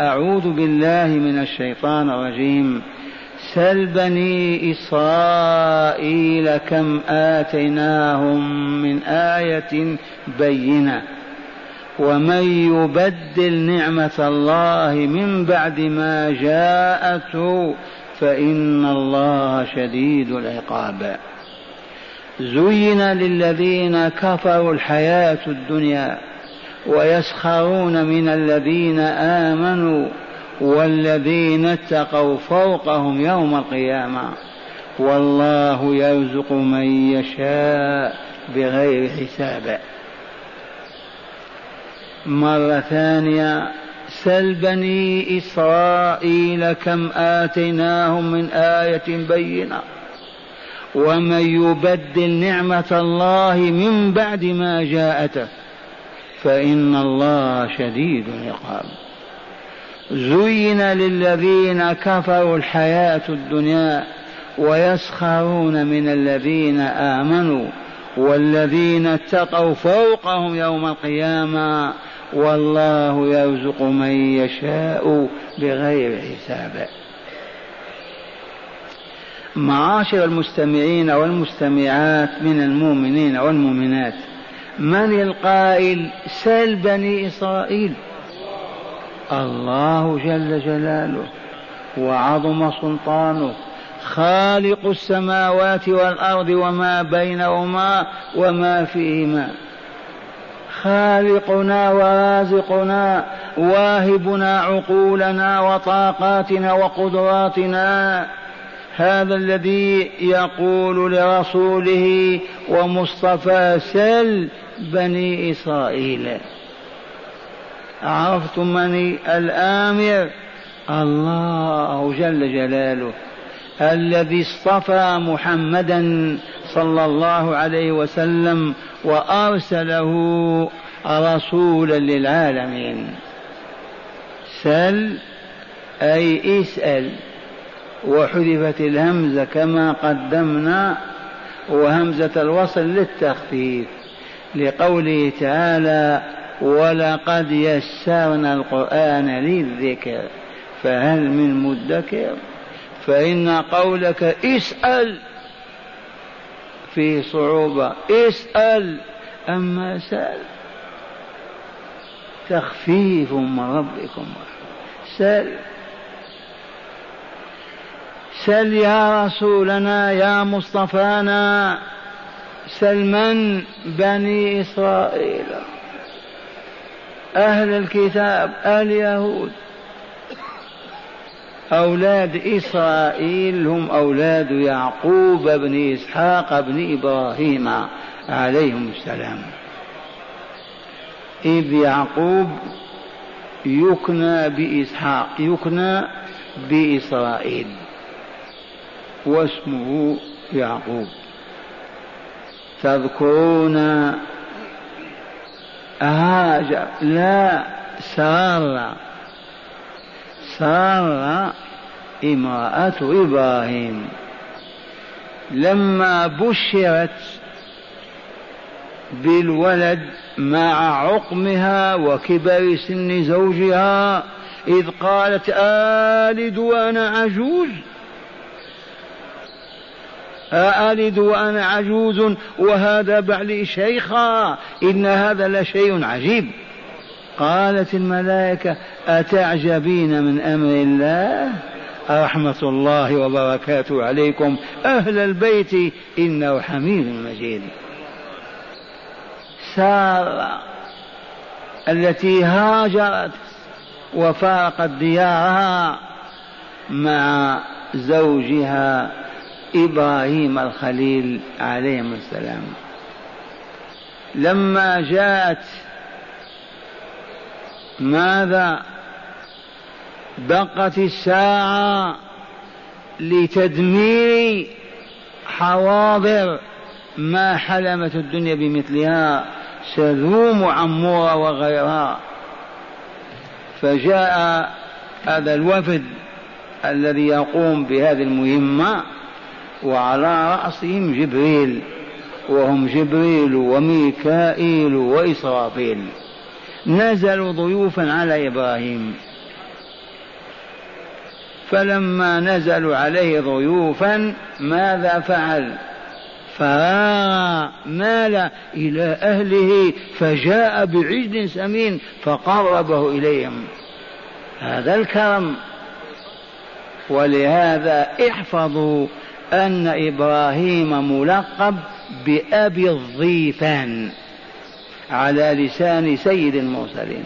أعوذ بالله من الشيطان الرجيم. سل بني إسرائيل كم آتيناهم من آية بينة. ومن يبدل نعمة الله من بعد ما جاءته فإن الله شديد العقاب. زين للذين كفروا الحياة الدنيا. ويسخرون من الذين آمنوا والذين اتقوا فوقهم يوم القيامة. والله يرزق من يشاء بغير حساب. مرة ثانية سل بني إسرائيل كم آتيناهم من آية بينة. ومن يبدل نعمة الله من بعد ما جاءته. فإن الله شديد العقاب. زين للذين كفروا الحياة الدنيا ويسخرون من الذين آمنوا والذين اتقوا فوقهم يوم القيامة والله يرزق من يشاء بغير حساب. معاشر المستمعين والمستمعات من المؤمنين والمؤمنات من القائل؟ سل بني إسرائيل. الله جل جلاله وعظم سلطانه. خالق السماوات والأرض وما بينهما وما فيهما. خالقنا ورازقنا واهبنا عقولنا وطاقاتنا وقدراتنا. هذا الذي يقول لرسوله ومصطفى سل بني إسرائيل. عرفتم من الآمر؟ الله جل جلاله الذي اصطفى محمدا صلى الله عليه وسلم وأرسله رسولا للعالمين. سل أي اسأل. وحذفت الهمزة كما قدمنا وهمزة الوصل للتخفيف لقوله تعالى ولقد يسرنا القرآن للذكر فهل من مدكر؟ فإن قولك اسأل فيه صعوبة اسأل أما سأل تخفيف من ربكم. سل سل يا رسولنا يا مصطفانا. سلمن بني إسرائيل. أهل الكتاب اليهود. أولاد إسرائيل هم أولاد يعقوب بن إسحاق بن إبراهيم عليهم السلام. إذ يعقوب يكنى بإسحاق يكنى بإسرائيل. واسمه يعقوب. تذكرون هاجر لا سارة سارة امرأة إبراهيم. لما بشرت بالولد مع عقمها وكبر سن زوجها إذ قالت آلد وأنا عجوز. أألد وأنا عجوز وهذا بعلي شيخا إن هذا لشيء عجيب. قالت الملائكة أتعجبين من أمر الله؟ رحمة الله وبركاته عليكم. أهل البيت إنه حميد مجيد. سارة التي هاجرت وفارقت ديارها مع زوجها إبراهيم الخليل عليهم السلام. لما جاءت ماذا؟ دقت الساعة لتدمير حواضر ما حلمت الدنيا بمثلها سذوم عمورة وغيرها. فجاء هذا الوفد الذي يقوم بهذه المهمة. وعلى رأسهم جبريل وهم جبريل وميكائيل وإسرافيل. نزلوا ضيوفا على إبراهيم. فلما نزلوا عليه ضيوفا ماذا فعل؟ فمال إلى أهله فجاء بعجل سمين فقربه إليهم. هذا الكرم. ولهذا احفظوا أن إبراهيم ملقب بأبي الضيفان على لسان سيد المرسلين.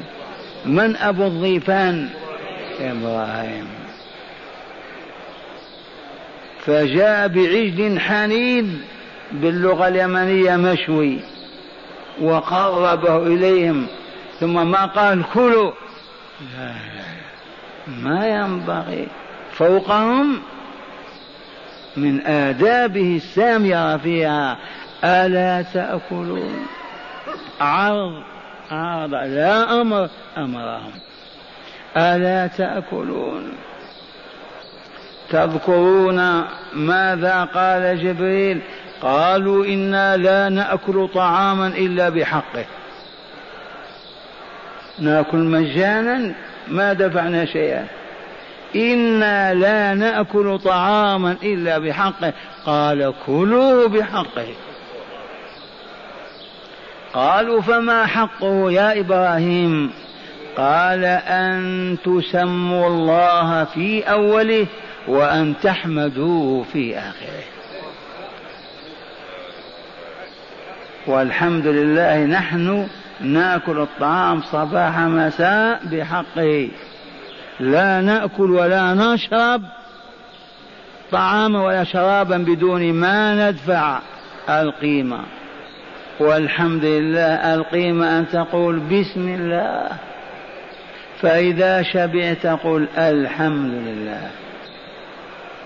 من أبو الضيفان؟ إبراهيم. فجاء بعجل حنين باللغة اليمنية مشوي وقربه إليهم ثم ما قال؟ كلوا. لا ما ينبغي. فوقهم من آدابه السامية فيها. ألا تأكلون؟ عرض عرض لا أمر أمرهم. ألا تأكلون؟ تذكرون ماذا قال جبريل؟ قالوا إنا لا نأكل طعاما إلا بحقه. نأكل مجانا؟ ما دفعنا شيئا. إنا لا نأكل طعاما إلا بحقه قال كلوا بحقه قالوا فما حقه يا إبراهيم؟ قال أن تسموا الله في أوله وأن تحمدوه في آخره والحمد لله نحن ناكل الطعام صباح مساء بحقه لا نأكل ولا نشرب طعاما ولا شرابا بدون ما ندفع القيمة. والحمد لله القيمة أن تقول بسم الله. فإذا شبعت قل الحمد لله.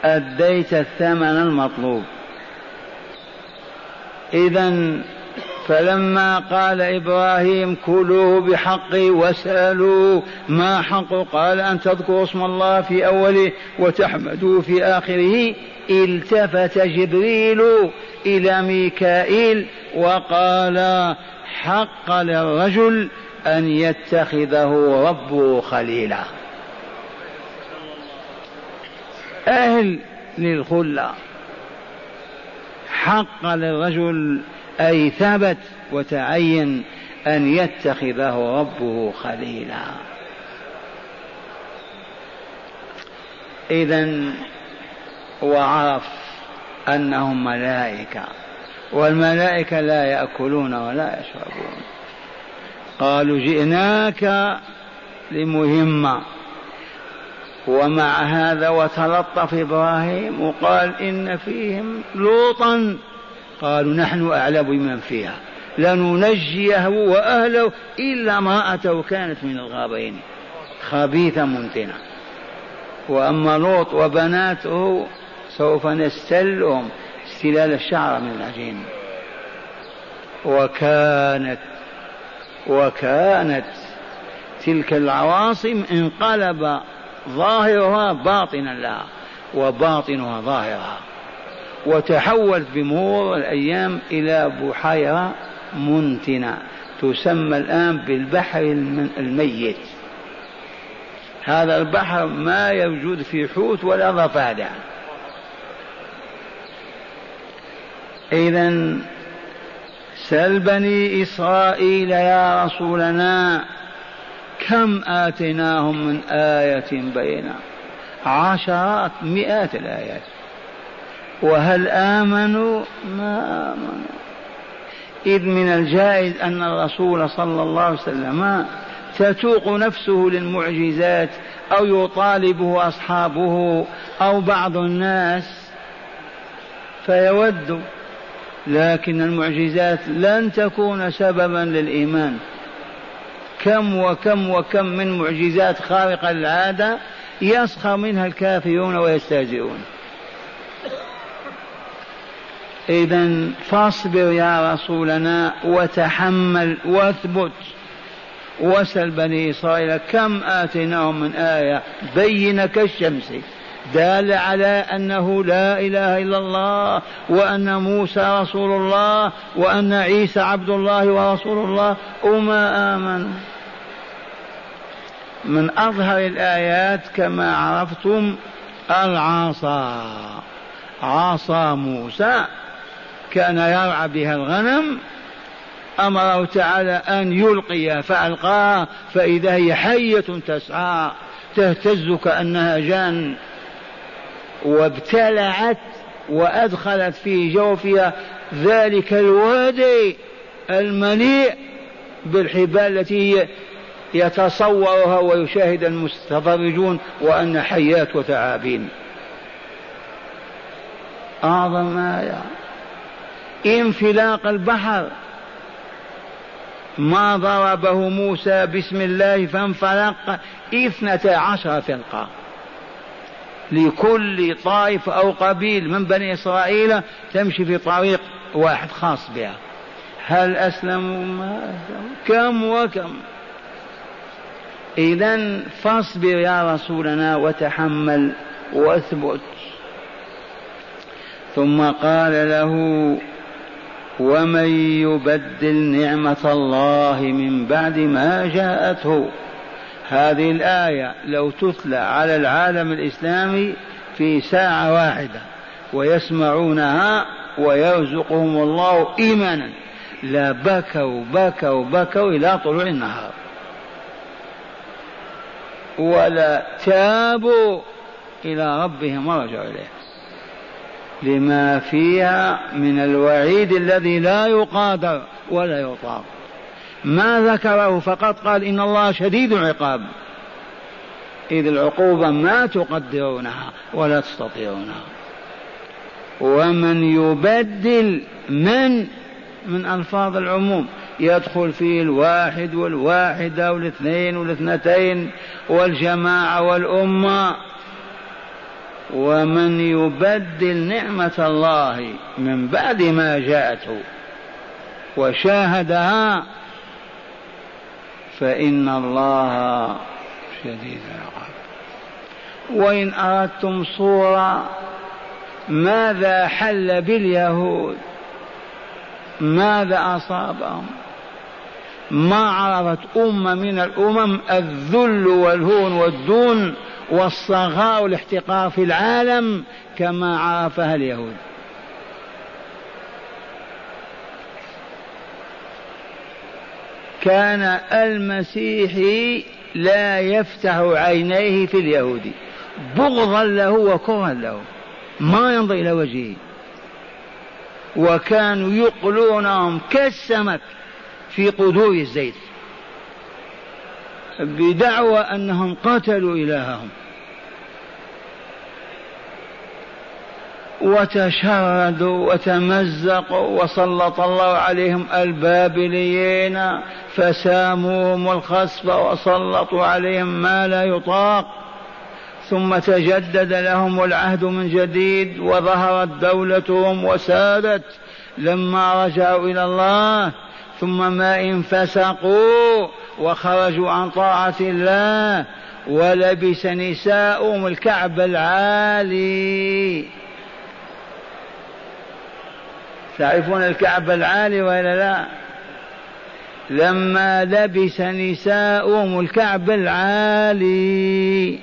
أديت الثمن المطلوب. اذا فلما قال إبراهيم كلوه بحقه وسألوا ما حق. قال أن تذكروا اسم الله في أوله وتحمدوه في آخره. التفت جبريل إلى ميكائيل وقال حق للرجل أن يتخذه ربه خليلا. أهل للخلة. حق للرجل أي ثبت وتعين أن يتخذه ربه خليلا. إذا وعرف أنهم ملائكة والملائكة لا يأكلون ولا يشربون. قالوا جئناك لمهمة ومع هذا وتلطف إبراهيم وقال إن فيهم لوطا. قالوا نحن أعلم بمن فيها. لننجيه وأهله إلا امرأته كانت من الغابين خبيثة منتنة وأما لوط وبناته سوف نستلهم استلال الشعر من العجين. وكانت وكانت تلك العواصم انقلب ظاهرها باطنا لها وباطنها ظاهرها. وتحولت بمرور الأيام إلى بحيرة منتنة تسمى الآن بالبحر الميت. هذا البحر ما يوجد في حوت ولا ضفادع. إذا سل بني إسرائيل يا رسولنا كم آتيناهم من آية بينة عشرات مئات الآيات. وهل آمنوا؟ ما آمنوا. إذ من الجائز أن الرسول صلى الله عليه وسلم تتوق نفسه للمعجزات أو يطالبه أصحابه أو بعض الناس فيود. لكن المعجزات لن تكون سببا للإيمان. كم وكم وكم من معجزات خارقة للعادة يسخر منها الكافرون ويستهزئون. إذا فاصبر يا رسولنا وتحمل واثبت. وسل بني إسرائيل كم آتيناهم من آية بين كالشمس دال على أنه لا إله إلا الله وأن موسى رسول الله وأن عيسى عبد الله ورسول الله. وما آمنوا من أظهر الآيات كما عرفتم العصا. عصا موسى. كان يرعى بها الغنم أمره تعالى أن يلقي فألقاها فإذا هي حية تسعى تهتز كأنها جان. وابتلعت وأدخلت في جوفها ذلك الوادي المليء بالحبال التي يتصورها ويشاهد المستفرجون وأن حيات وثعابين أعظم آية. انفلاق البحر. ما ضربه موسى بسم الله فانفلق اثنتا عشر فرقة. لكل طائف أو قبيل من بني إسرائيل تمشي في طريق واحد خاص بها. هل أسلموا؟ ما كم وكم. إذا فاصبر يا رسولنا وتحمل واثبت. ثم قال له ومن يبدل نعمة الله من بعد ما جاءته. هذه الآية لو تتلى على العالم الإسلامي في ساعة واحدة ويسمعونها ويرزقهم الله إيمانا. لا بكوا بكوا بكوا إلى طلوع النهار. ولا تابوا إلى ربهم ورجعوا إليه. لما فيها من الوعيد الذي لا يقادر ولا يطاق. ما ذكره فقط قال إن الله شديد العقاب. إذ العقوبة ما تقدرونها ولا تستطيعونها. ومن يبدل من؟ من ألفاظ العموم. يدخل فيه الواحد والواحدة والاثنين والاثنتين والجماعة والأمة. ومن يبدل نعمة الله من بعد ما جاءته وشاهدها فإن الله شديد العقاب. وإن أردتم صورة ماذا حل باليهود؟ ماذا أصابهم؟ ما عرفت أمة من الأمم الذل والهون والدون والصغار والاحتقار في العالم كما عرفها اليهود. كان المسيحي لا يفتح عينيه في اليهودي بغضا له وكرها له. ما ينظر إلى وجهه. وكانوا يقلونهم كالسمك في قدور الزيت. بدعوى أنهم قتلوا إلههم. وتشردوا وتمزقوا وسلط الله عليهم البابليين فساموهم الخسف وسلطوا عليهم ما لا يطاق. ثم تجدد لهم العهد من جديد وظهرت دولتهم وسادت. لما رجعوا إلى الله ثم ما انفسقوا وخرجوا عن طاعة الله ولبس نساؤهم الكعب العالي. تعرفون الكعب العالي ولا لا؟ لما لبس نساؤهم الكعب العالي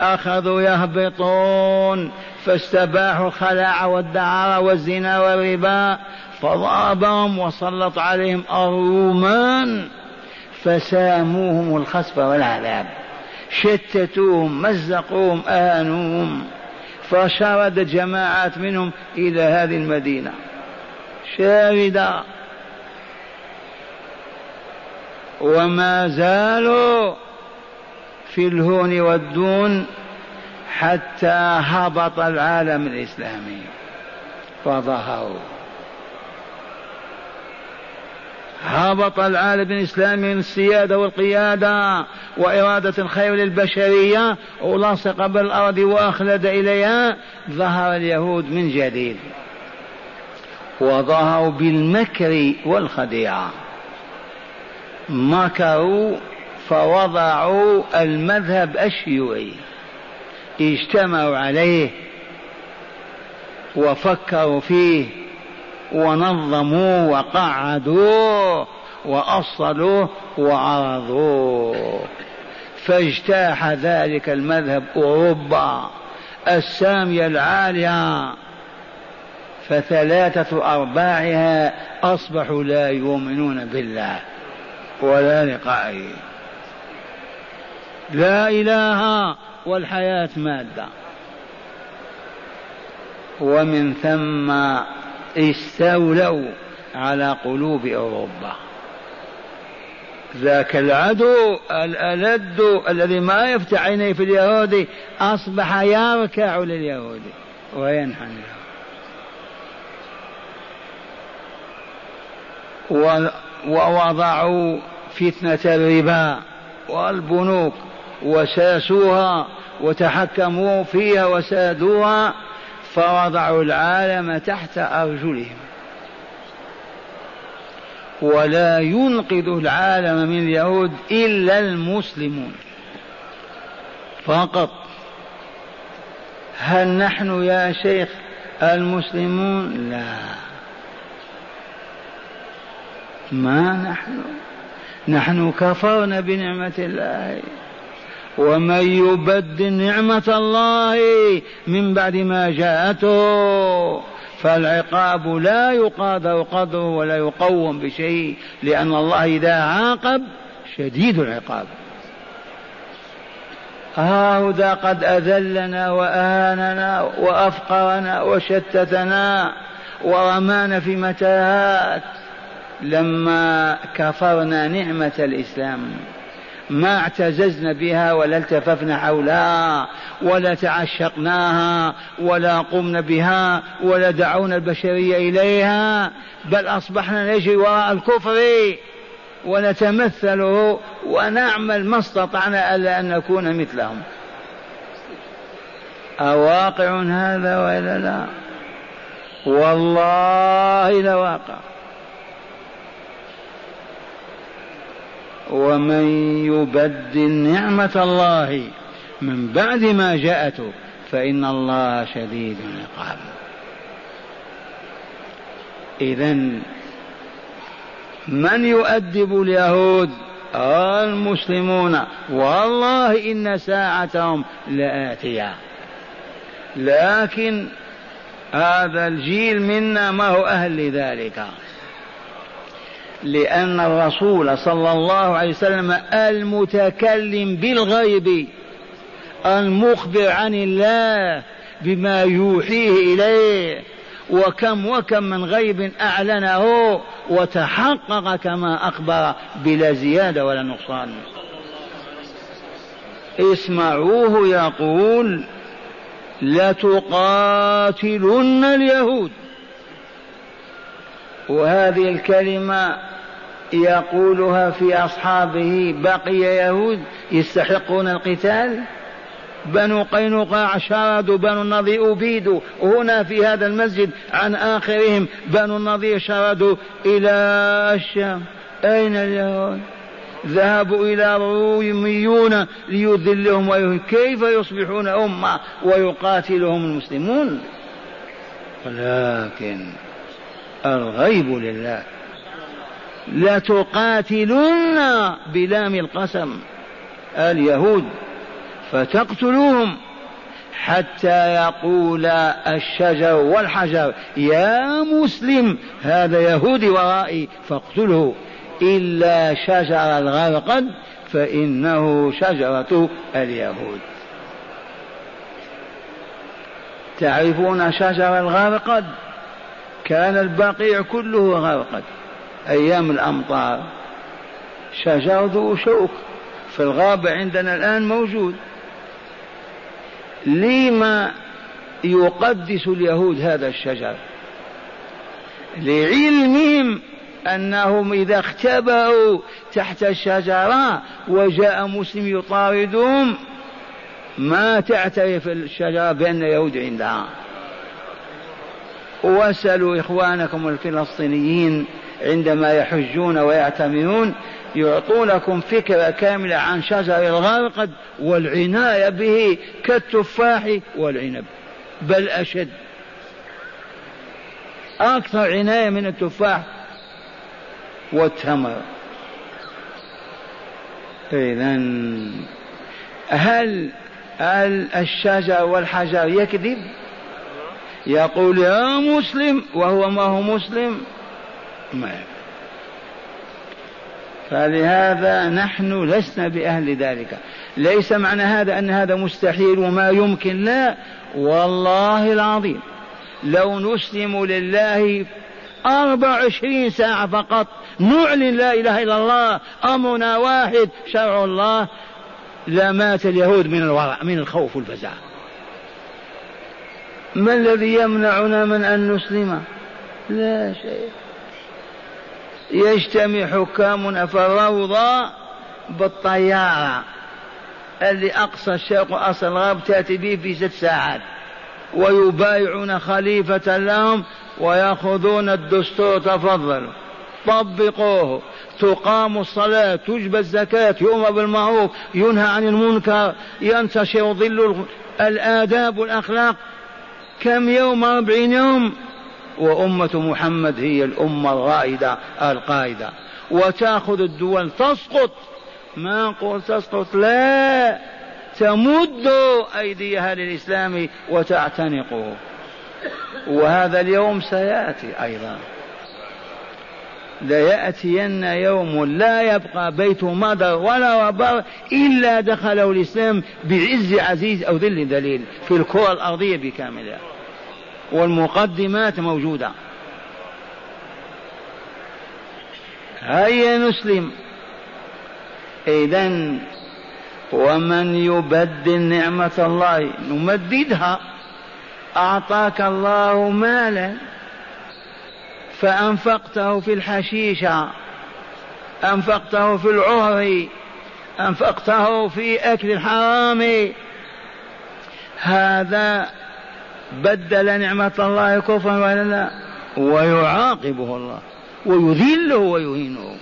أخذوا يهبطون فاستباحوا الخلاع والدعارة والزنا والربا فضربهم وسلط عليهم الرومان فساموهم الخسف والعذاب. شتتوهم مزقوهم اهانوهم فشردت جماعات منهم إلى هذه المدينة. شاردة وما زالوا في الهون والدون حتى هبط العالم الإسلامي. فظهروا. هبط العالم الإسلامي من السيادة والقيادة وإرادة الخير للبشرية ولصق بالأرض وأخلد إليها ظهر اليهود من جديد. وظهروا بالمكر والخديعة. مكروا فوضعوا المذهب الشيوعي. اجتمعوا عليه وفكروا فيه ونظموه وقعدوه وأصلوه وعرضوه فاجتاح ذلك المذهب أوروبا السامية العالية فثلاثة أرباعها أصبحوا لا يؤمنون بالله ولا لقائه. لا إله والحياة مادة. ومن ثم استولوا على قلوب أوروبا. ذاك العدو الألد الذي ما يفتح عينيه في اليهود أصبح يركع لليهود وينحني ووضعوا فتنة الربا والبنوك وساسوها وتحكموا فيها وسادوها فوضعوا العالم تحت أرجلهم. ولا ينقذ العالم من اليهود إلا المسلمون. فقط. هل نحن يا شيخ المسلمون؟ لا. ما نحن. نحن كفرنا بنعمة الله. ومن يبدل نعمة الله من بعد ما جاءته فالعقاب لا يقادر قدره ولا يقوم بشيء لأن الله إذا عاقب شديد العقاب. هذا قد أذلنا وأهاننا وأفقرنا وشتتنا ورمانا في متاهات لما كفرنا نعمة الإسلام. ما اعتززنا بها ولا التففنا حولها ولا تعشقناها ولا قمنا بها ولا دعونا البشرية إليها بل أصبحنا نجري وراء الكفر ونتمثله ونعمل ما استطعنا ألا أن نكون مثلهم. أواقع هذا وإلا لا؟ والله لواقع. ومن يبدل نعمة الله من بعد ما جاءته فإن الله شديد العقاب. إذا من يؤدب اليهود؟ المسلمون. والله إن ساعتهم لآتية. لكن هذا الجيل منا ما هو أهل لذلك. لأن الرسول صلى الله عليه وسلم المتكلم بالغيب المخبر عن الله بما يوحيه إليه وكم وكم من غيب أعلنه وتحقق كما أخبر بلا زيادة ولا نقصان. اسمعوه يقول لتقاتلن اليهود. وهذه الكلمة يقولها في أصحابه بقي يهود يستحقون القتال؟ بنو قينقاع شردوا بنو النضير أبيدوا هنا في هذا المسجد عن آخرهم بنو النضير شردوا إلى الشام. أين اليهود؟ ذهبوا إلى روميون ليذلهم ويهلكوا كيف يصبحون أمة ويقاتلهم المسلمون؟ ولكن الغيب لله. لتقاتلن بلام القسم اليهود فتقتلوهم حتى يقول الشجر والحجر يا مسلم هذا يهودي ورائي فاقتله. إلا شجر الغرقد فإنه شجرة اليهود. تعرفون شجر الغرقد كان البقيع كله غرقد أيام الأمطار. شجر ذو شوك في الغابة عندنا الآن موجود. لما يقدس اليهود هذا الشجر؟ لعلمهم أنهم إذا اختبأوا تحت الشجرة وجاء مسلم يطاردهم ما تعترف الشجرة بأن يهود عندها؟ واسألوا إخوانكم الفلسطينيين عندما يحجون ويعتمرون يعطونكم فكرة كاملة عن شجر الغرقد والعناية به كالتفاح والعنب. بل أشد. أكثر عناية من التفاح والتمر. إذا هل الشجر والحجر يكذب؟ يقول يا مسلم وهو ما هو مسلم. ما فلهذا نحن لسنا بأهل ذلك. ليس معنى هذا أن هذا مستحيل وما يمكن لا. والله العظيم لو نسلم لله أربع وعشرين ساعة فقط نعلن لا إله إلا الله أمرنا واحد شرع الله لمات اليهود من الورع من الخوف والفزع. ما الذي يمنعنا من أن نسلم؟ لا شيء. يجتمع حكامنا في الروضة بالطيارة. اللي أقصى الشرق وأقصى الغرب تأتي به في ست ساعات. ويبايعون خليفة لهم ويأخذون الدستور. تفضلوا طبقوه. تقام الصلاة. تجبى الزكاة. يؤمر بالمعروف. ينهى عن المنكر. ينتشر ظل الآداب والأخلاق. كم يوم؟ أربعين يوم. وأمة محمد هي الأمة الرائدة القائدة. وتأخذ الدول تسقط. ما نقول تسقط؟ لا. تمد أيديها للإسلام وتعتنقه وهذا اليوم سيأتي أيضا. ليأتين يوم لا يبقى بيت مدر ولا وبر إلا دخله الإسلام بعز عزيز أو ذل دليل في الكرة الأرضية بكاملها. والمقدمات موجودة. هيا نسلم إذا ومن يبدل نعمة الله نمددها. أعطاك الله مالا فأنفقته في الحشيشة أنفقته في العهر أنفقته في أكل الحرام. هذا بدل نعمة الله كفرا ولا لا ويعاقبه الله ويذله ويهينه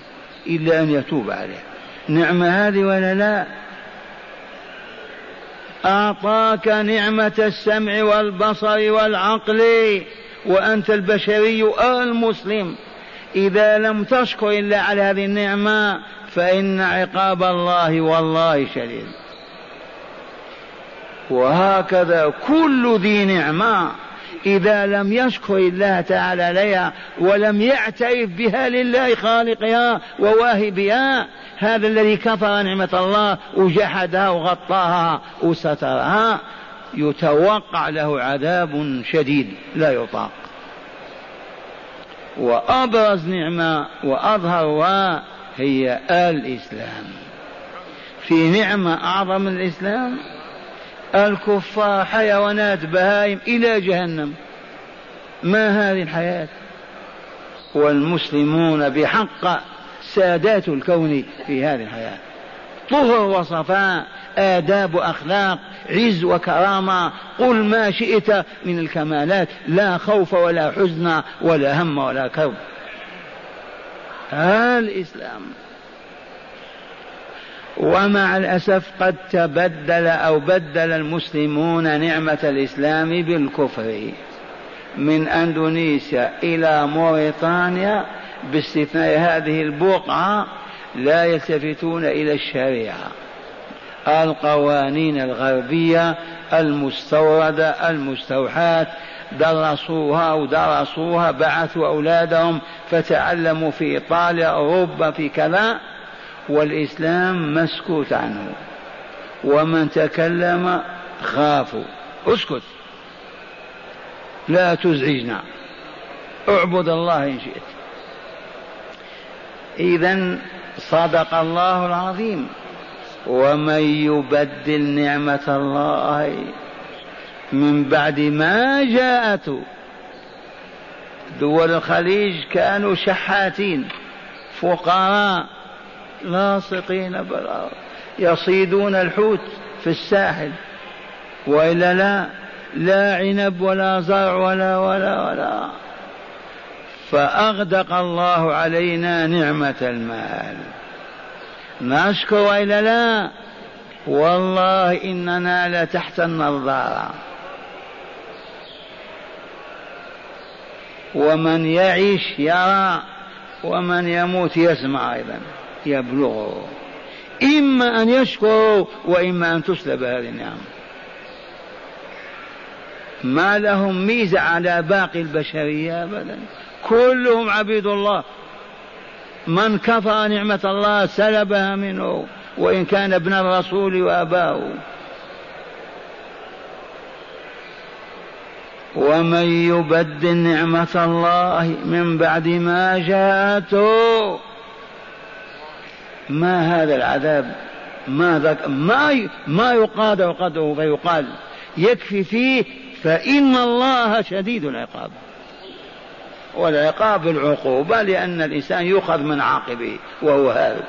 إلا أن يتوب عليه. نعمة هذه ولا لا؟ أعطاك نعمة السمع والبصر والعقل وأنت البشري المسلم. إذا لم تشكر إلا على هذه النعمة فإن عقاب الله والله شديد. وهكذا كل ذي نعمة إذا لم يشكر الله تعالى عليها ولم يعترف بها لله خالقها وواهبها هذا الذي كفر نعمة الله وجحدها وغطاها وسترها يتوقع له عذاب شديد لا يطاق. وأبرز نعمة وأظهرها هي الإسلام. في نعمة أعظم الإسلام الكفار حيوانات بهائم إلى جهنم. ما هذه الحياة؟ والمسلمون بحق سادات الكون في هذه الحياة. طهر وصفاء آداب وأخلاق عز وكرامة. قل ما شئت من الكمالات لا خوف ولا حزن ولا هم ولا كرب. هذا الإسلام. ومع الأسف قد تبدل أو بدل المسلمون نعمة الإسلام بالكفر من أندونيسيا إلى موريتانيا باستثناء هذه البقعة لا يلتفتون إلى الشريعة. القوانين الغربية المستوردة المستوحاة درسوها ودرسوها بعثوا أولادهم فتعلموا في إيطاليا أوروبا في كذا. والإسلام مسكوت عنه. ومن تكلم خافوا اسكت. لا تزعجنا. اعبد الله إن شئت. إذا صدق الله العظيم. ومن يبدل نعمة الله من بعد ما جاءته دول الخليج كانوا شحاتين. فقراء. لاصقين بالأرض يصيدون الحوت في الساحل. وإلا لا لا عنب ولا زرع ولا ولا ولا. فأغدق الله علينا نعمة المال. نشكر وإلا لا والله إننا لتحت النظارة ومن يعيش يرى ومن يموت يسمع أيضا. يبلغه إما أن يشكروا وإما أن تسلب هذه النعمة ما لهم ميزة على باقي البشرية أبدا. كلهم عبيد الله. من كفر نعمة الله سلبها منه وإن كان ابن الرسول وأباه. ومن يبدل نعمة الله من بعد ما جاءته ما هذا العذاب؟ ما ذاك؟ ما ما يقادر قدره فيقال يكفي فيه فإن الله شديد العقاب. والعقاب العقوبة لأن الإنسان يؤخذ من عاقبه وهو هذا.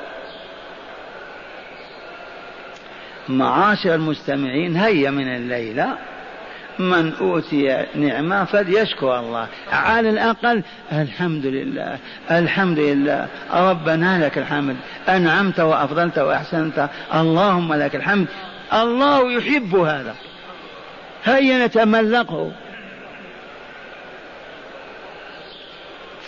معاشر المستمعين هيا من الليلة. من أوتي نعمة فليشكر الله. على الأقل الحمد لله الحمد لله. ربنا لك الحمد. أنعمت وأفضلت وأحسنت. اللهم لك الحمد. الله يحب هذا. هيا نتملقه.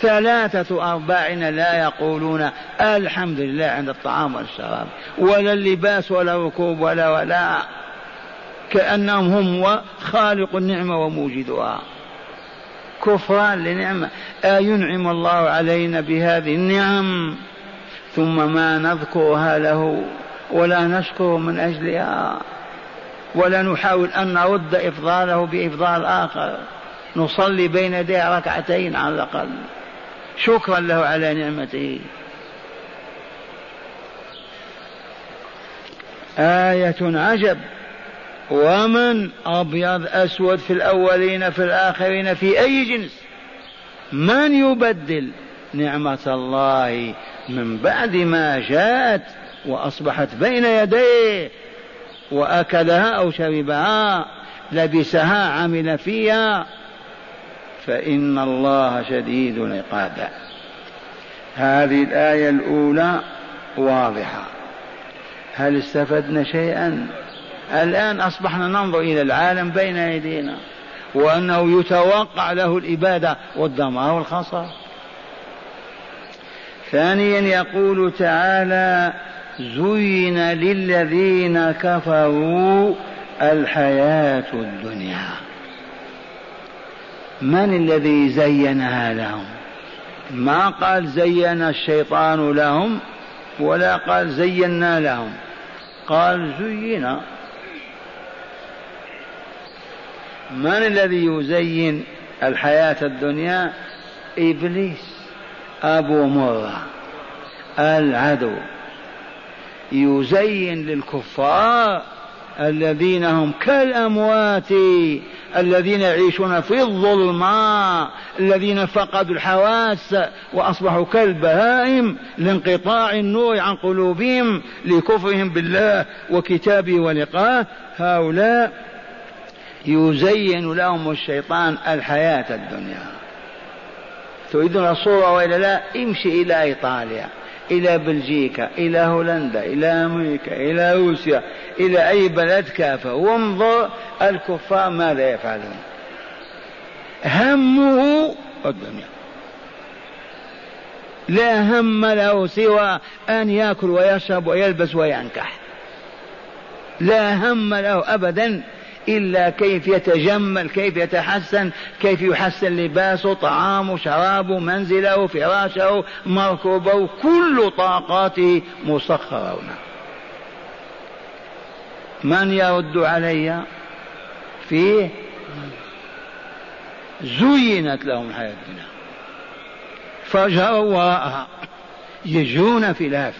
ثلاثة أرباعنا لا يقولون الحمد لله عند الطعام والشراب. ولا اللباس ولا ركوب ولا ولا كأنهم هم خالق النعمة وموجدها. كفران لنعمة. أينعم الله علينا بهذه النعم ثم ما نذكرها له ولا نشكر من أجلها. ولا نحاول أن نرد إفضاله بإفضال آخر. نصلي بين يديه ركعتين على الأقل. شكرا له على نعمته. آية عجب. ومن أبيض أسود في الأولين في الآخرين في أي جنس من يبدل نعمة الله من بعد ما جاءت وأصبحت بين يديه وأكلها أو شربها لبسها عمل فيها فإن الله شديد العقاب. هذه الآية الأولى واضحة. هل استفدنا شيئا؟ الآن أصبحنا ننظر إلى العالم بين أيدينا وأنه يتوقع له الإبادة والدمار والخسارة. ثانيا يقول تعالى زين للذين كفروا الحياة الدنيا. من الذي زينها لهم؟ ما قال زين الشيطان لهم ولا قال زينا لهم. قال زين من الذي يزين الحياة الدنيا؟ إبليس أبو مرة العدو. يزين للكفار الذين هم كالأموات الذين يعيشون في الظلماء الذين فقدوا الحواس وأصبحوا كالبهائم لانقطاع النور عن قلوبهم لكفرهم بالله وكتابه ولقاه. هؤلاء يزين لهم الشيطان الحياة الدنيا. تريدون الصورة وإلا لا؟ امشي إلى إيطاليا إلى بلجيكا إلى هولندا إلى أمريكا إلى روسيا إلى أي بلد كافة. وانظر الكفار ماذا يفعلون. همه الدنيا. لا هم له سوى أن يأكل ويشرب ويلبس وينكح. لا هم له أبدا. إلا كيف يتجمل كيف يتحسن كيف يحسن لباسه طعامه شرابه منزله فراشه مركوبه كل طاقاته مسخرة. هنا من يرد علي؟ فيه زينت لهم الحياة الدنيا. فجروا وراءها يجرون في الاف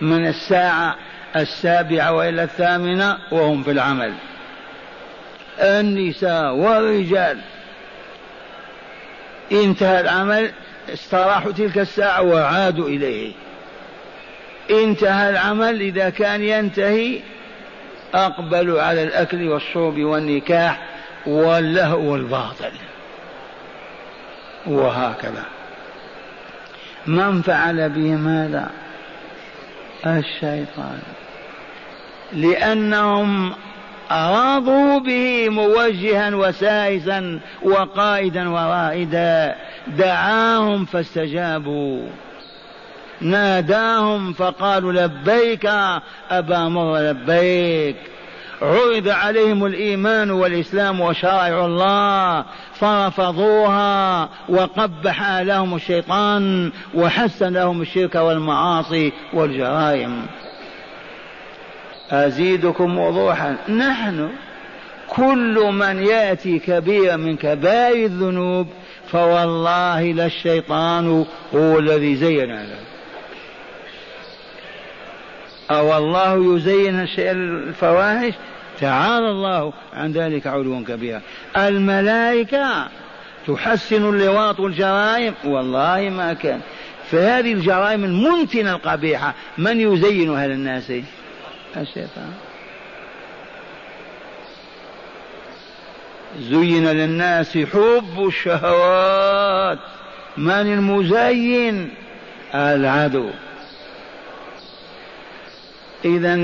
من الساعة السابعة وإلى الثامنة وهم في العمل. النساء والرجال. انتهى العمل استراحوا تلك الساعة وعادوا إليه. انتهى العمل إذا كان ينتهي أقبلوا على الأكل والشرب والنكاح واللهو والباطل. وهكذا. من فعل بهم هذا؟ الشيطان. لأنهم أراضوا به موجها وسائسا وقائدا ورائدا. دعاهم فاستجابوا. ناداهم فقالوا لبيك أبا مر لبيك. عرض عليهم الإيمان والإسلام وشرائع الله فرفضوها وقبح لهم الشيطان وحسن لهم الشرك والمعاصي والجرائم. أزيدكم وضوحا. نحن كل من يأتي كبيرا من كبائر الذنوب فوالله للشيطان هو الذي زين له. أو الله يزين الفواحش؟ تعالى الله عن ذلك علوا كبيرا. الملائكة تحسن اللواط والجرائم والله ما كان. فهذه الجرائم المنتنة القبيحة من يزينها للناس؟ الشيطان. زين للناس حب الشهوات. من المزين؟ العدو. إذا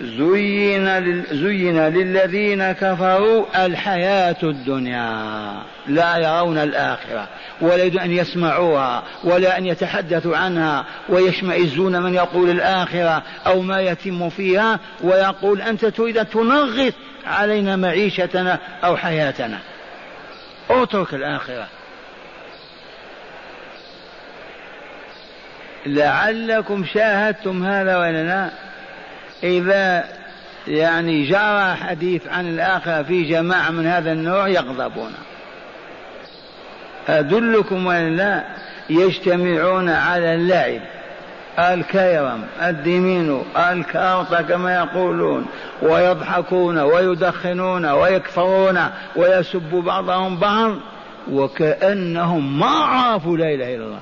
زين زين للذين كفروا الحياة الدنيا. لا يرون الآخرة ولا يريدون أن يسمعوها ولا أن يتحدثوا عنها ويشمئزون من يقول الآخرة أو ما يتم فيها ويقول أنت تريد أن تنغص علينا معيشتنا أو حياتنا. اترك الآخرة. لعلكم شاهدتم هذا ولا لا إذا يعني جرى حديث عن الآخرة في جماعة من هذا النوع يغضبون. أدلكم ولا لا يجتمعون على اللعب. الكيرم الدمين الكارطة كما يقولون ويضحكون ويدخنون ويكفرون ويسب بعضهم بعض وكأنهم ما عرفوا لا إله إلا الله.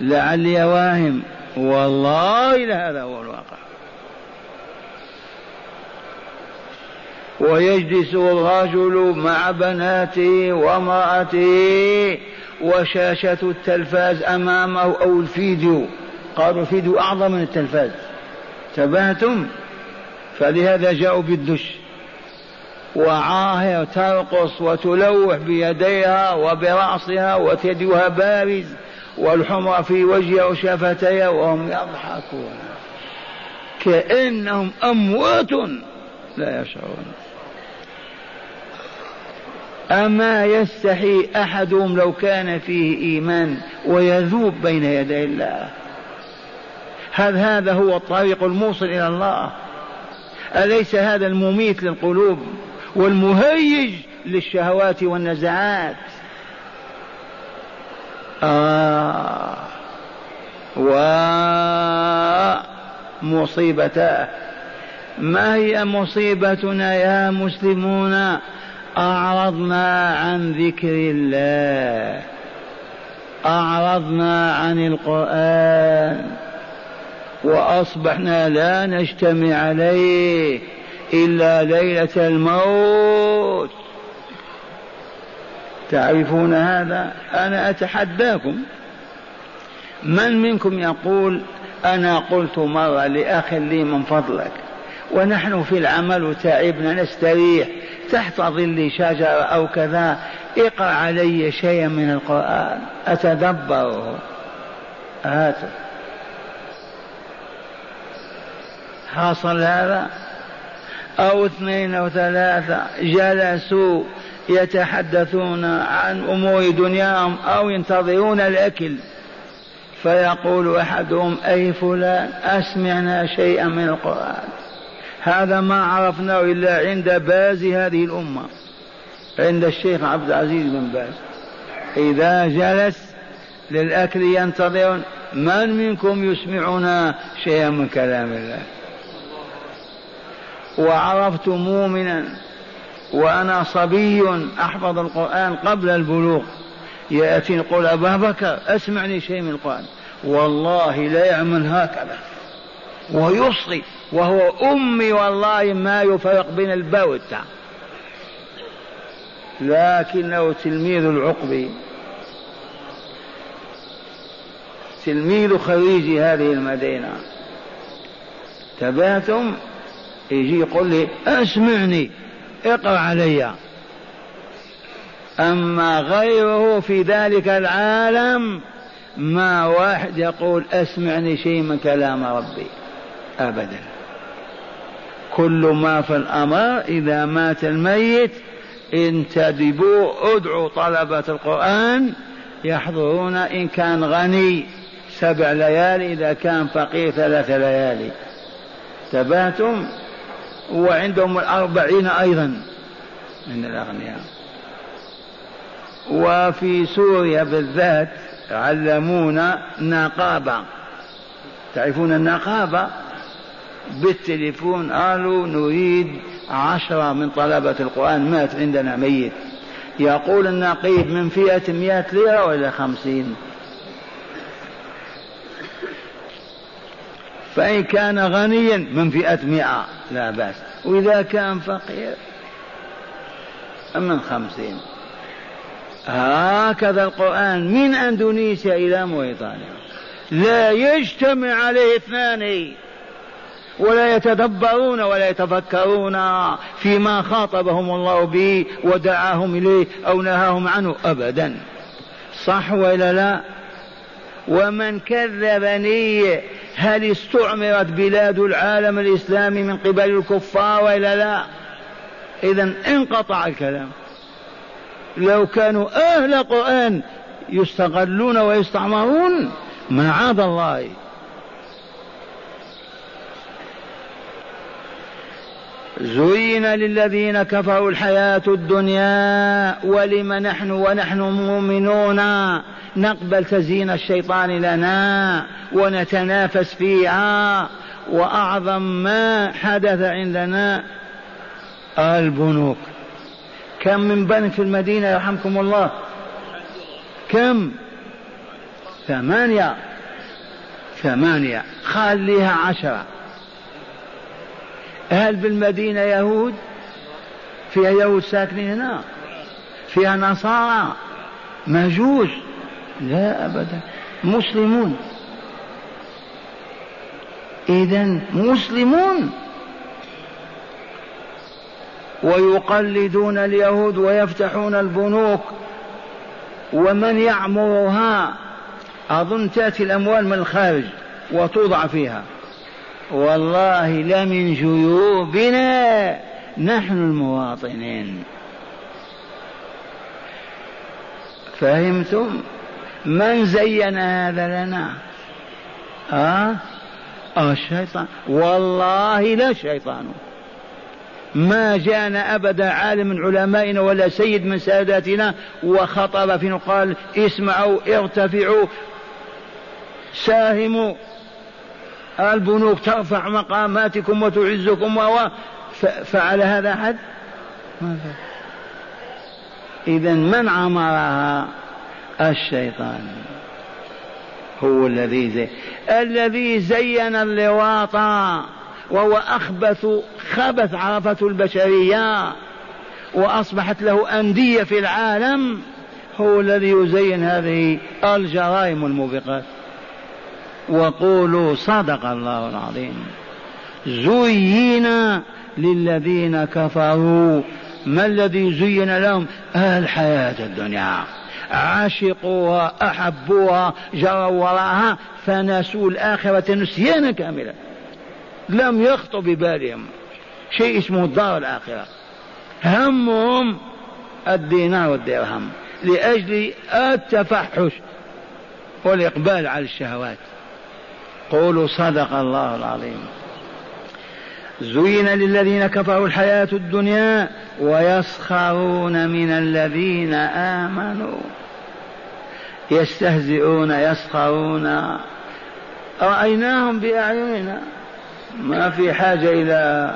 لعلي واهم. والله لهذا هو الواقع. ويجلس الرجل مع بناته وامرأته وشاشة التلفاز أمامه أو الفيديو. قالوا الفيديو أعظم من التلفاز. تبهتم فلهذا جاءوا بالدش. وعاهر ترقص وتلوح بيديها وبرأسها وثديها بارز والحمر في وجهها وشفتيها وهم يضحكون. كأنهم أموات لا يشعرون. أما يستحي أحدهم لو كان فيه إيمان ويذوب بين يدي الله. هل هذا هو الطريق الموصل إلى الله. أليس هذا المميت للقلوب والمهيج للشهوات والنزعات؟ آه. ومصيبتاه ما هي مصيبتنا يا مسلمون؟ أعرضنا عن ذكر الله. أعرضنا عن القرآن. وأصبحنا لا نجتمع عليه إلا ليلة الموت. تعرفون هذا؟ أنا أتحداكم. من منكم يقول أنا قلت مرة لأخ لي من فضلك ونحن في العمل وتعبنا نستريح تحت ظل شجرة أو كذا اقرأ علي شيئا من القرآن أتدبره هاته حصل هذا؟ أو اثنين أو ثلاثة جلسوا يتحدثون عن أمور دنياهم أو ينتظرون الأكل. فيقول أحدهم أي فلان أسمعنا شيئا من القرآن. هذا ما عرفناه إلا عند باز هذه الأمة عند الشيخ عبد العزيز بن باز. إذا جلس للأكل ينتظرون من منكم يسمعنا شيئا من كلام الله؟ وعرفت مؤمنا وأنا صبي أحفظ القرآن قبل البلوغ. يأتي يقول أبا بكر أسمعني شيء من القرآن. والله لا يعمل هكذا. ويصغي. وهو أمي والله ما يفرق بين الباء والتاء لكنه تلميذ العقبي تلميذ خريج هذه المدينة. تبعتم؟ يجي يقول لي أسمعني اقرأ علي. أما غيره في ذلك العالم ما واحد يقول أسمعني شيء من كلام ربي. أبدا. كل ما في الأمر إذا مات الميت انتدبوا ادعوا طلبة القرآن يحضرون إن كان غني سبع ليالي إذا كان فقير ثلاث ليالي. تباتم وعندهم الأربعين أيضا من الأغنياء. وفي سوريا بالذات علمونا نقابة. تعرفون النقابة؟ بالتليفون قالوا نريد عشرة من طلبة القرآن مات عندنا ميت. يقول النقيب من فئة مئة ليرة ولا خمسين. فإن كان غنيا من فئة مئة لا بأس. وإذا كان فقير من خمسين. هكذا القرآن من أندونيسيا إلى موريتانيا. لا يجتمع عليه اثنان. ولا يتدبرون ولا يتفكرون فيما خاطبهم الله به ودعاهم إليه أو نهاهم عنه ابدا. صح ولا لا؟ ومن كذبني هل استعمرت بلاد العالم الإسلامي من قبل الكفار ولا لا؟ اذا انقطع الكلام. لو كانوا أهل قرآن يستغلون ويستعمرون معاذ الله. زين للذين كفروا الحياة الدنيا ولم نحن ونحن مؤمنون. نقبل تزيين الشيطان لنا ونتنافس فيها. وأعظم ما حدث عندنا البنوك. كم من بنك في المدينة يرحمكم الله؟ كم؟ ثمانية. ثمانية. خليها عشرة. هل بالمدينة يهود؟ فيها يهود ساكنين هنا؟ فيها نصارى؟ مجوس؟ لا أبدا. مسلمون. إذا مسلمون. ويقلدون اليهود ويفتحون البنوك. ومن يعمرها؟ أظن تأتي الأموال من الخارج وتوضع فيها. والله لمن جيوبنا نحن المواطنين. فهمتم؟ من زين هذا لنا؟ ها؟ آه الشيطان. والله لا شيطان. ما جاءنا أبدا عالم من علمائنا ولا سيد من ساداتنا وخطب في قال اسمعوا ارتفعوا ساهموا. البنوك ترفع مقاماتكم وتعزكم و فعل هذا أحد؟ إذا من عمرها؟ الشيطان. هو الذي زي الذي زين اللواط وهو أخبث خبث عرفته البشرية وأصبحت له أندية في العالم. هو الذي يزين هذه الجرائم الموبقات. وقولوا صدق الله العظيم. زين للذين كفروا. ما الذي زين لهم؟ الحياة الدنيا. عشقوها أحبوها جروا وراءها فنسوا الآخرة نسيانا كاملا. لم يخطر ببالهم شيء اسمه الدار الآخرة. همهم الدينار والدرهم لأجل التفحش والإقبال على الشهوات. قولوا صدق الله العظيم. زين للذين كفروا الحياة الدنيا ويسخرون من الذين آمنوا. يستهزئون يسخرون. رأيناهم بأعيننا. ما في حاجة إلى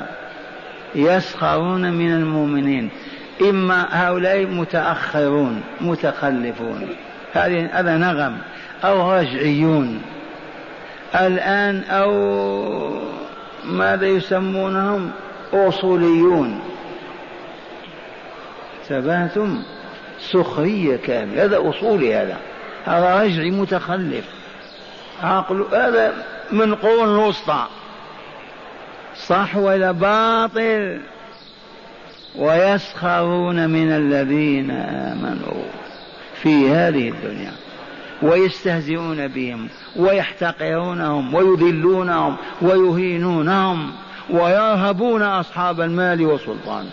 يسخرون من المؤمنين. إما هؤلاء متأخرون متخلفون. هذا نغم. أو رجعيون. الآن أو ماذا يسمونهم؟ أصوليون. تبهتم سخرية كاملة. هذا أصولي هذا. هذا رجعي متخلف. عقل هذا من قرون الوسطى. صح ولا باطل؟ ويسخرون من الذين آمنوا في هذه الدنيا. ويستهزئون بهم ويحتقرونهم ويذلونهم ويهينونهم ويرهبون أصحاب المال والسلطان.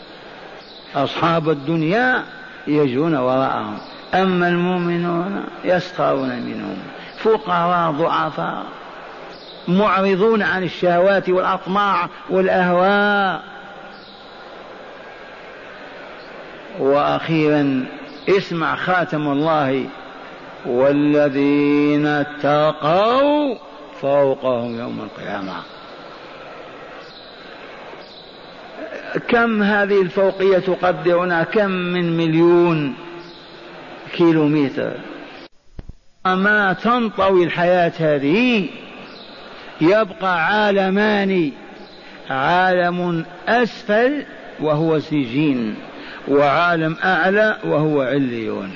أصحاب الدنيا يجون وراءهم أما المؤمنون يسخرون منهم. فقراء ضعفاء معرضون عن الشهوات والأطماع والأهواء. وأخيرا اسمع خاتم الله والذين اتقوا فوقهم يوم القيامة. كم هذه الفوقية تقدرنا؟ كم من مليون كيلومتر؟ ما تنطوي الحياة هذه. يبقى عالمان. عالم أسفل وهو سجين وعالم أعلى وهو عليون.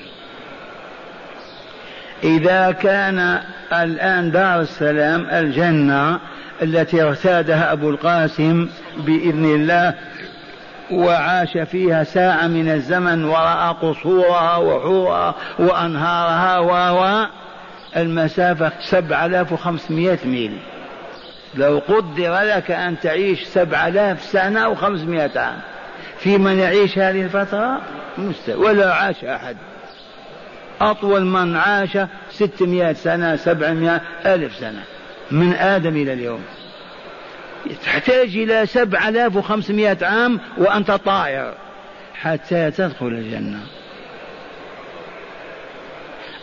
إذا كان الآن دار السلام الجنة التي ارتادها أبو القاسم بإذن الله وعاش فيها ساعة من الزمن ورأى قصورها وحورها وأنهارها و المسافة سبعة آلاف وخمسمائة ميل. لو قدر لك أن تعيش سبعة آلاف سنة وخمسمائة عام في من يعيش هذه الفترة مستوى ولا عاش أحد. أطول من عاش ستمائة سنة سبعمائة ألف سنة. من آدم إلى اليوم. تحتاج إلى سبعة آلاف وخمسمائة عام وأنت طائر حتى تدخل الجنة.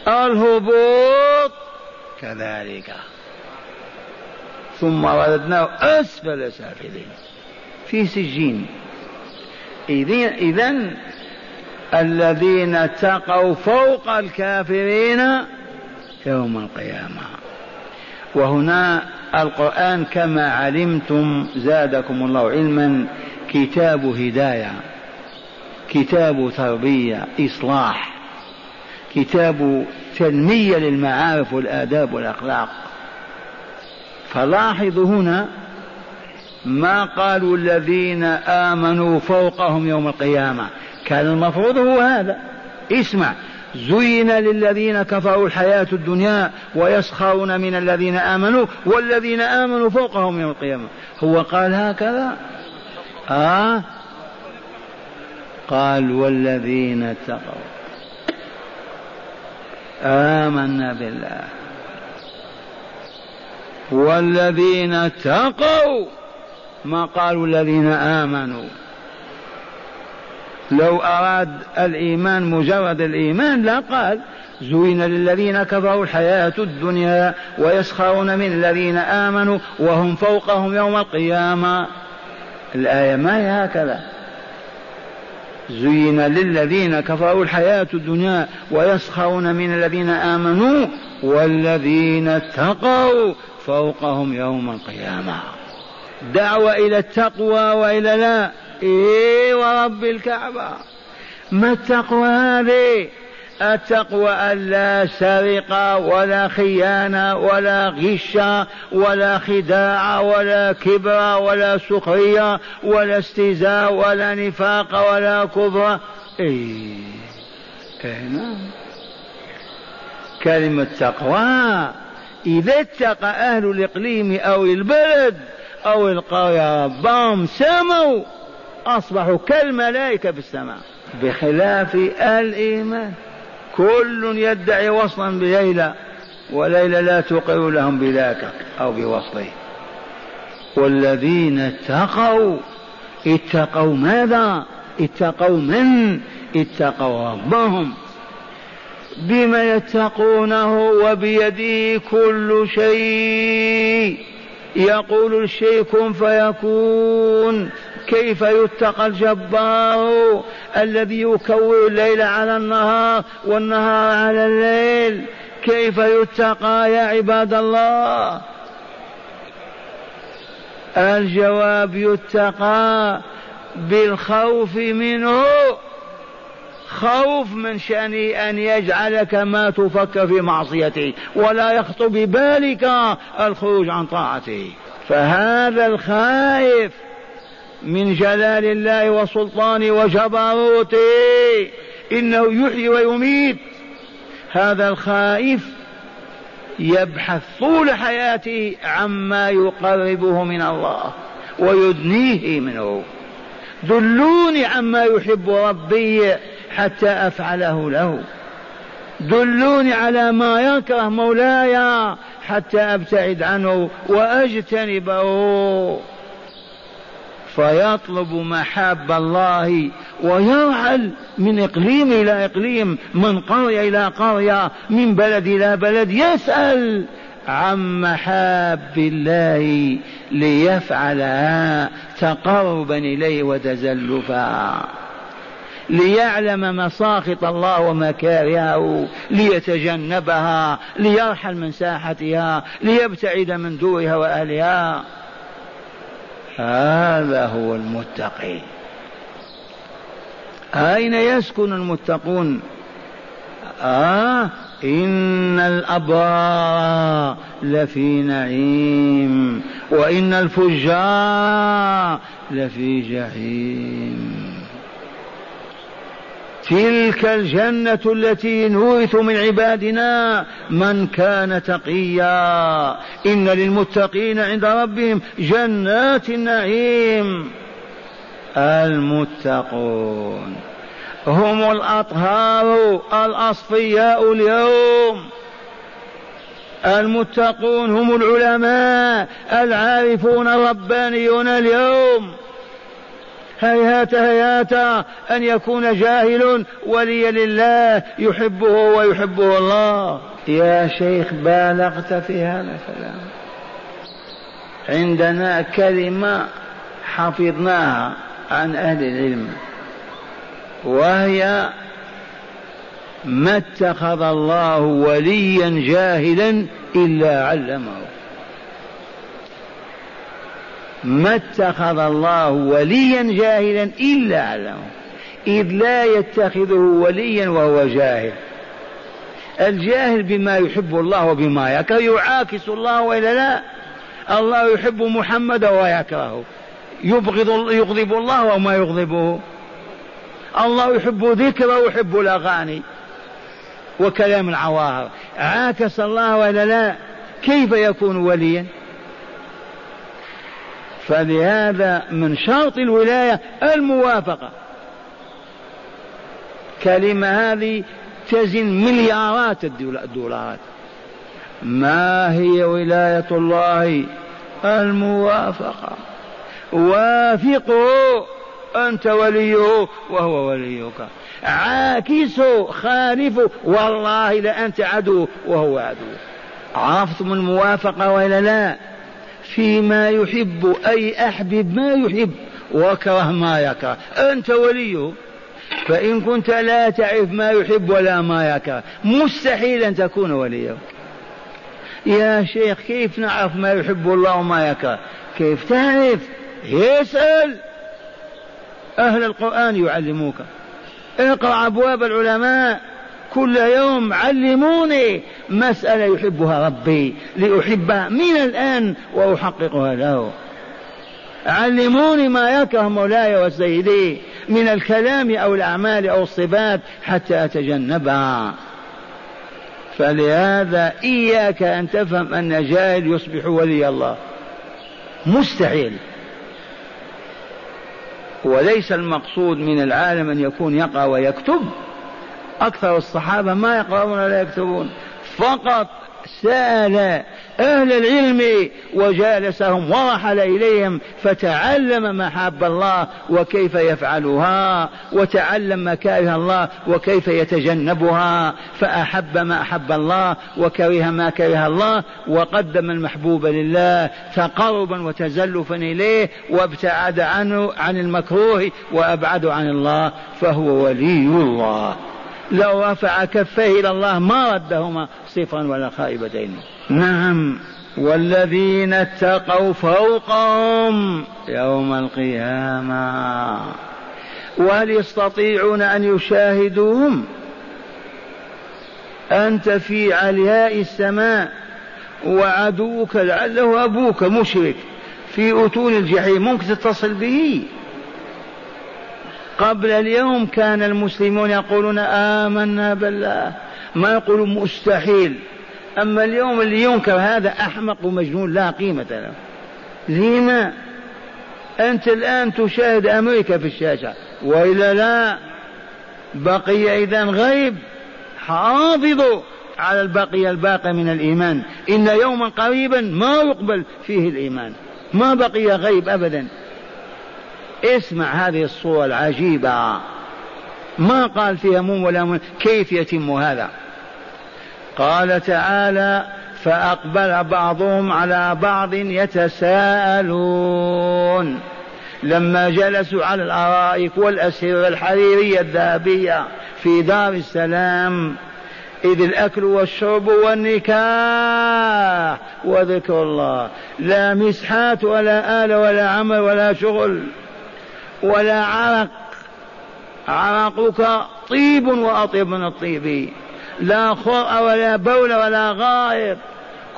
الهبوط كذلك. ثم رددناه أسفل سافلين. في سجين. إذا الذين اتقوا فوق الكافرين يوم القيامة. وهنا القرآن كما علمتم زادكم الله علما كتاب هداية كتاب تربية إصلاح كتاب تنمية للمعارف والآداب والأخلاق. فلاحظوا هنا ما قالوا الذين آمنوا فوقهم يوم القيامة. كان المفروض هو هذا. اسمع زين للذين كفروا الحياة الدنيا ويسخرون من الذين آمنوا والذين آمنوا فوقهم يوم القيامة. هو قال هكذا؟ آه. قال والذين اتقوا. آمنا بالله. والذين اتقوا. ما قالوا الذين آمنوا؟ لو أراد الإيمان مجرد الإيمان لا قال زين للذين كفروا الحياة الدنيا ويسخرون من الذين آمنوا وهم فوقهم يوم القيامة. الآية ما هي هكذا؟ زين للذين كفروا الحياة الدنيا ويسخرون من الذين آمنوا والذين اتقوا فوقهم يوم القيامة. دعوة إلى التقوى وإلى لا إيه ورب الكعبة. ما التقوى هذه؟ التقوى ألا سرقة ولا خيانة ولا غش ولا خداع ولا كبر ولا سخرية ولا استهزاء ولا نفاق ولا كبر. إيه. إيه نعم. كلمة تقوى إذا اتقى أهل الإقليم أو البلد أو القرية ربهم سموا. أصبحوا كالملائكة في السماء. بخلاف الإيمان. كل يدعي وصلا بليلى وليلى لا تقر لهم بذاك أو بوصله والذين اتقوا اتقوا ماذا؟ اتقوا من؟ اتقوا ربهم. بما يتقونه وبيده كل شيء. يقول الشيء كن فيكون. كيف يتقى الجبار الذي يكور الليل على النهار والنهار على الليل؟ كيف يتقى يا عباد الله؟ الجواب يتقى بالخوف منه. خوف من شأنه أن يجعلك ما تفكر في معصيته ولا يخطر ببالك الخروج عن طاعته. فهذا الخائف من جلال الله وسلطانه وجبروته إنه يحيي ويميت. هذا الخائف يبحث طول حياته عما يقربه من الله ويدنيه منه. دلوني عما يحب ربي حتى أفعله له. دلوني على ما يكره مولاي حتى أبتعد عنه وأجتنبه. فيطلب محاب الله ويرحل من إقليم إلى إقليم من قرية إلى قرية من بلد إلى بلد يسأل عن محاب الله ليفعلها تقربا إليه وتزلفا ليعلم مساخط الله ومكارهه ليتجنبها ليرحل من ساحتها ليبتعد من دورها وأهلها. هذا هو المتقي أين يسكن المتقون؟ آه إن الأبرار لفي نعيم وإن الفجار لفي جحيم. تلك الجنة التي نورث من عبادنا من كان تقيا. إن للمتقين عند ربهم جنات النعيم. المتقون. هم الأطهار الأصفياء اليوم. المتقون هم العلماء العارفون الربانيون اليوم. هيهات هيهات أن يكون جاهل ولي لله يحبه ويحبه الله. يا شيخ بالغت في هذا الكلام. عندنا كلمة حفظناها عن أهل العلم وهي ما اتخذ الله وليا جاهلا إلا علمه. ما اتخذ الله وليا جاهلا إلا علمه إذ لا يتخذه وليا وهو جاهل. الجاهل بما يحب الله وبما يكره. يعاكس الله وإلا لا؟ الله يحب محمدا ويكرهه يبغض يغضب الله وما يغضبه. الله يحب ذكره ويحب الأغاني وكلام العواهر. عاكس الله ولا لا؟ كيف يكون وليا؟ فلهذا من شرط الولاية الموافقة. كلمة هذه تزن مليارات الدولارات. ما هي ولاية الله الموافقة؟ وافقه أنت وليه وهو وليك. عاكسه خالفه والله لأنت عدو وهو عدو. عرفتم الموافقة ولا لا؟ فيما يحب أي أحبب ما يحب. وكره ما يكره. أنت وليه فإن كنت لا تعرف ما يحب ولا ما يكره مستحيل أن تكون وليه يا شيخ كيف نعرف ما يحب الله وما يكره؟ كيف تعرف؟ يسأل. أهل القرآن يعلموك. اقرأ أبواب العلماء. كل يوم علموني مسألة يحبها ربي لأحبها من الآن وأحققها له. علموني ما يكره مولاي وسيدي من الكلام أو الأعمال أو الصفات حتى أتجنبها. فلهذا إياك أن تفهم أن جاهل يصبح ولي الله. مستحيل. وليس المقصود من العالم أن يكون يقرأ ويكتب. أكثر الصحابة ما يقرؤون ولا يكتبون. فقط سأل أهل العلم وجالسهم ورحل إليهم فتعلم محاب الله وكيف يفعلها وتعلم مكاره الله وكيف يتجنبها فأحب ما أحب الله وكره ما كره الله وقدم المحبوب لله تقربا وتزلفا إليه وابتعد عنه عن المكروه وأبعد عن الله فهو ولي الله. لو رفع كفيه إلى الله ما ردهما صفرا ولا خائبتين. نعم. والذين اتقوا فوقهم يوم القيامة. وهل يستطيعون أن يشاهدوهم؟ أنت في علياء السماء وعدوك لعله أبوك مشرك في أتون الجحيم ممكن تتصل به. قبل اليوم كان المسلمون يقولون آمنا بالله. ما يقولون مستحيل. أما اليوم اللي ينكر هذا أحمق ومجنون لا قيمة له. لما أنت الآن تشاهد أمريكا في الشاشة. وإلا لا بقي إذا غيب. حافظوا على البقية الباقي من الإيمان. إن يوما قريبا ما يقبل فيه الإيمان. ما بقي غيب أبدا. اسمع هذه الصورة العجيبة. ما قال فيها مم ولا مم كيف يتم هذا؟ قال تعالى فأقبل بعضهم على بعض يتساءلون. لما جلسوا على الأرائك والأسرة الحريرية الذهبية في دار السلام إذ الأكل والشرب والنكاح وذكر الله. لا مسحات ولا آلة ولا عمل ولا شغل. ولا عرق. عرقك طيب وأطيب من الطيب. لا خرء ولا بول ولا غائط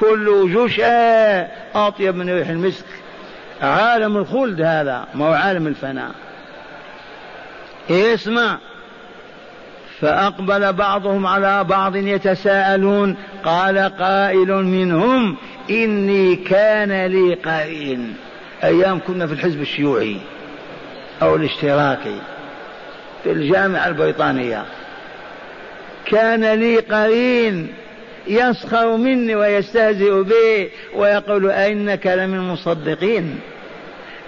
كل جشع أطيب من ريح المسك. عالم الخلد هذا ما هو عالم الفناء. اسمع. فأقبل بعضهم على بعض يتساءلون. قال قائل منهم إني كان لي قرين. أيام كنا في الحزب الشيوعي. أو الاشتراكي في الجامعة البريطانية. كان لي قرين يسخر مني ويستهزئ بي ويقول أئنك لمن المصدقين.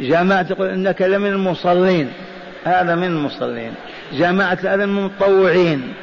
جماعة تقول إنك لمن المصلين. هذا من المصلين. جماعة هذا من المتطوعين